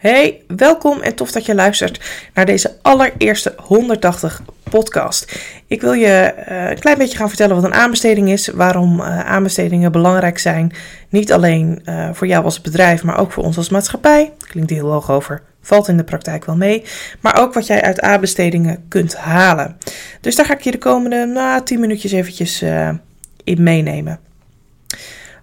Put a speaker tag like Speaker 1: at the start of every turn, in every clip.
Speaker 1: Hey, welkom en tof dat je luistert naar deze allereerste 180 podcast. Ik wil je uh, een klein beetje gaan vertellen wat een aanbesteding is, waarom uh, aanbestedingen belangrijk zijn. Niet alleen uh, voor jou als bedrijf, maar ook voor ons als maatschappij. Klinkt heel hoog over, valt in de praktijk wel mee. Maar ook wat jij uit aanbestedingen kunt halen. Dus daar ga ik je de komende nou, 10 minuutjes eventjes in meenemen.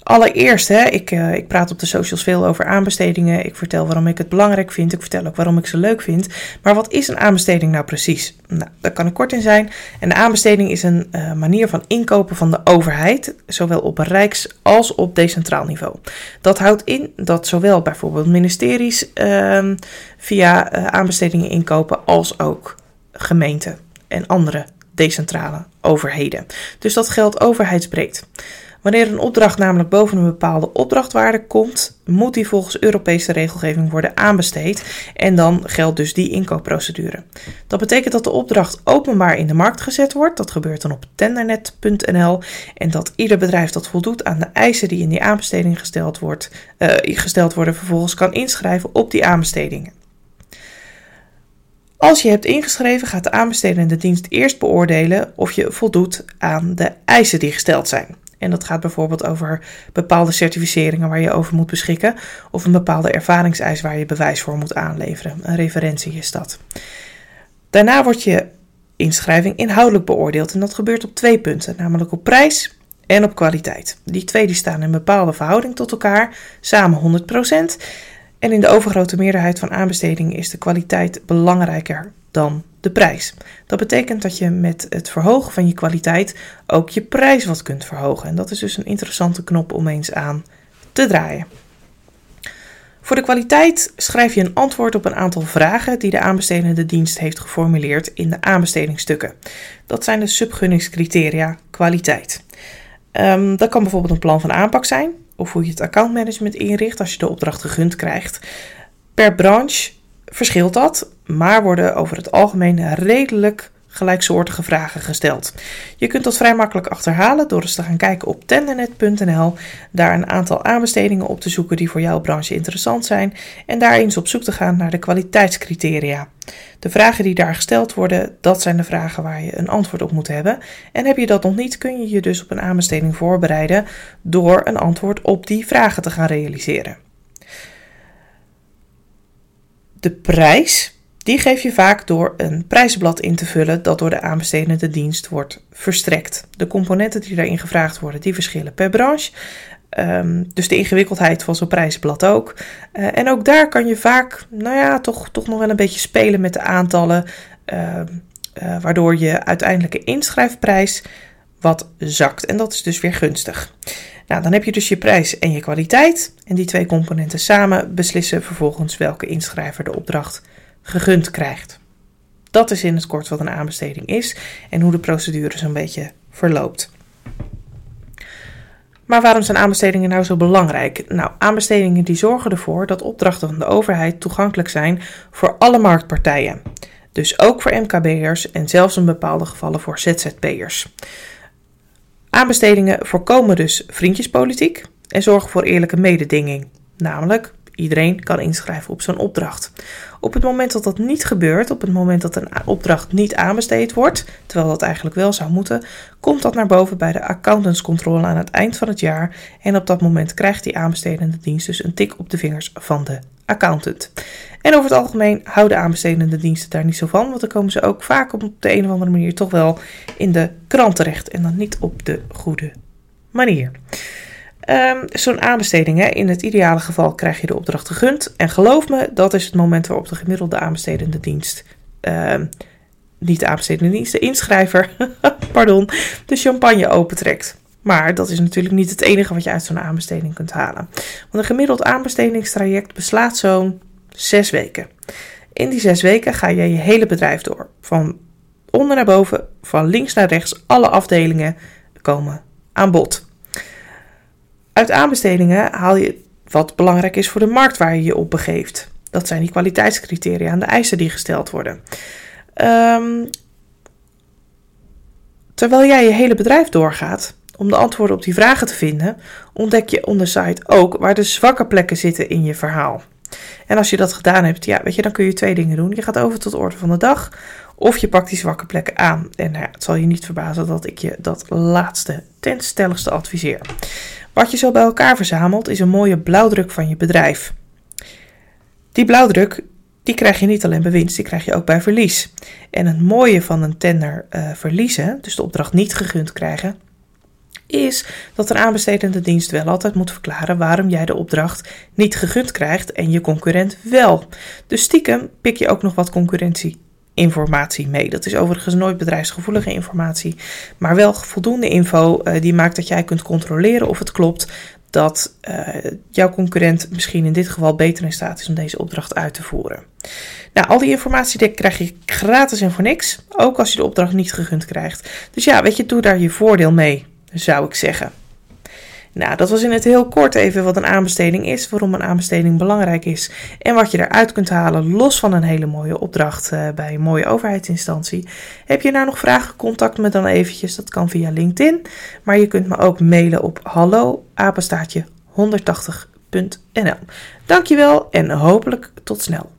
Speaker 1: Allereerst, hè, ik, uh, ik praat op de socials veel over aanbestedingen. Ik vertel waarom ik het belangrijk vind. Ik vertel ook waarom ik ze leuk vind. Maar wat is een aanbesteding nou precies? Nou, daar kan ik kort in zijn. En de aanbesteding is een uh, manier van inkopen van de overheid, zowel op rijks- als op decentraal niveau. Dat houdt in dat zowel bijvoorbeeld ministeries uh, via uh, aanbestedingen inkopen, als ook gemeenten en andere decentrale overheden. Dus dat geldt overheidsbreed. Wanneer een opdracht namelijk boven een bepaalde opdrachtwaarde komt, moet die volgens Europese regelgeving worden aanbesteed en dan geldt dus die inkoopprocedure. Dat betekent dat de opdracht openbaar in de markt gezet wordt, dat gebeurt dan op tendernet.nl en dat ieder bedrijf dat voldoet aan de eisen die in die aanbesteding gesteld, wordt, uh, gesteld worden vervolgens kan inschrijven op die aanbestedingen. Als je hebt ingeschreven, gaat de aanbestedende dienst eerst beoordelen of je voldoet aan de eisen die gesteld zijn. En dat gaat bijvoorbeeld over bepaalde certificeringen waar je over moet beschikken, of een bepaalde ervaringseis waar je bewijs voor moet aanleveren. Een referentie is dat. Daarna wordt je inschrijving inhoudelijk beoordeeld en dat gebeurt op twee punten, namelijk op prijs en op kwaliteit. Die twee die staan in bepaalde verhouding tot elkaar, samen 100%. En in de overgrote meerderheid van aanbestedingen is de kwaliteit belangrijker dan de prijs. Dat betekent dat je met het verhogen van je kwaliteit ook je prijs wat kunt verhogen. En dat is dus een interessante knop om eens aan te draaien. Voor de kwaliteit schrijf je een antwoord op een aantal vragen die de aanbestedende dienst heeft geformuleerd in de aanbestedingsstukken. Dat zijn de subgunningscriteria kwaliteit. Um, dat kan bijvoorbeeld een plan van aanpak zijn, of hoe je het accountmanagement inricht als je de opdracht gegund krijgt. Per branche verschilt dat, maar worden over het algemeen redelijk gelijksoortige vragen gesteld. Je kunt dat vrij makkelijk achterhalen door eens te gaan kijken op tendernet.nl, daar een aantal aanbestedingen op te zoeken die voor jouw branche interessant zijn en daar eens op zoek te gaan naar de kwaliteitscriteria. De vragen die daar gesteld worden, dat zijn de vragen waar je een antwoord op moet hebben. En heb je dat nog niet, kun je je dus op een aanbesteding voorbereiden door een antwoord op die vragen te gaan realiseren. De prijs, die geef je vaak door een prijsblad in te vullen dat door de aanbestedende dienst wordt verstrekt. De componenten die daarin gevraagd worden, die verschillen per branche. Um, dus de ingewikkeldheid van zo'n prijsblad ook. Uh, en ook daar kan je vaak, nou ja, toch, toch nog wel een beetje spelen met de aantallen. Uh, uh, waardoor je uiteindelijke inschrijfprijs wat zakt. En dat is dus weer gunstig. Nou, dan heb je dus je prijs en je kwaliteit. En die twee componenten samen beslissen vervolgens welke inschrijver de opdracht gegund krijgt. Dat is in het kort wat een aanbesteding is en hoe de procedure zo'n beetje verloopt. Maar waarom zijn aanbestedingen nou zo belangrijk? Nou, aanbestedingen die zorgen ervoor dat opdrachten van de overheid toegankelijk zijn voor alle marktpartijen. Dus ook voor MKB'ers en zelfs in bepaalde gevallen voor ZZP'ers. Aanbestedingen voorkomen dus vriendjespolitiek en zorgen voor eerlijke mededinging. Namelijk, iedereen kan inschrijven op zo'n opdracht. Op het moment dat dat niet gebeurt, op het moment dat een opdracht niet aanbesteed wordt, terwijl dat eigenlijk wel zou moeten, komt dat naar boven bij de accountantscontrole aan het eind van het jaar. En op dat moment krijgt die aanbestedende dienst dus een tik op de vingers van de accountant. En over het algemeen houden aanbestedende diensten daar niet zo van, want dan komen ze ook vaak op de een of andere manier toch wel in de krant terecht en dan niet op de goede manier. Um, Zo'n aanbesteding, hè, in het ideale geval krijg je de opdracht gegund. En geloof me, dat is het moment waarop de gemiddelde aanbestedende dienst, uh, niet de aanbestedende dienst, de inschrijver, pardon, de champagne opentrekt. Maar dat is natuurlijk niet het enige wat je uit zo'n aanbesteding kunt halen. Want een gemiddeld aanbestedingstraject beslaat zo'n zes weken. In die zes weken ga je je hele bedrijf door. Van onder naar boven, van links naar rechts, alle afdelingen komen aan bod. Uit aanbestedingen haal je wat belangrijk is voor de markt waar je je op begeeft. Dat zijn die kwaliteitscriteria en de eisen die gesteld worden. Um, terwijl jij je hele bedrijf doorgaat om de antwoorden op die vragen te vinden, ontdek je on the site ook waar de zwakke plekken zitten in je verhaal. En als je dat gedaan hebt, ja, weet je, dan kun je twee dingen doen. Je gaat over tot de orde van de dag, of je pakt die zwakke plekken aan. En nou het zal je niet verbazen dat ik je dat laatste ten stelligste adviseer. Wat je zo bij elkaar verzamelt, is een mooie blauwdruk van je bedrijf. Die blauwdruk, die krijg je niet alleen bij winst, die krijg je ook bij verlies. En het mooie van een tender uh, verliezen, dus de opdracht niet gegund krijgen, is dat een aanbestedende dienst wel altijd moet verklaren waarom jij de opdracht niet gegund krijgt en je concurrent wel. Dus stiekem pik je ook nog wat concurrentieinformatie mee. Dat is overigens nooit bedrijfsgevoelige informatie, maar wel voldoende info uh, die maakt dat jij kunt controleren of het klopt dat uh, jouw concurrent misschien in dit geval beter in staat is om deze opdracht uit te voeren. Nou, al die informatie krijg je gratis en voor niks, ook als je de opdracht niet gegund krijgt. Dus ja, weet je, doe daar je voordeel mee zou ik zeggen. Nou, dat was in het heel kort even wat een aanbesteding is, waarom een aanbesteding belangrijk is en wat je eruit kunt halen los van een hele mooie opdracht uh, bij een mooie overheidsinstantie. Heb je nou nog vragen, contact me dan eventjes. Dat kan via LinkedIn, maar je kunt me ook mailen op hallo 180.nl. Dankjewel en hopelijk tot snel.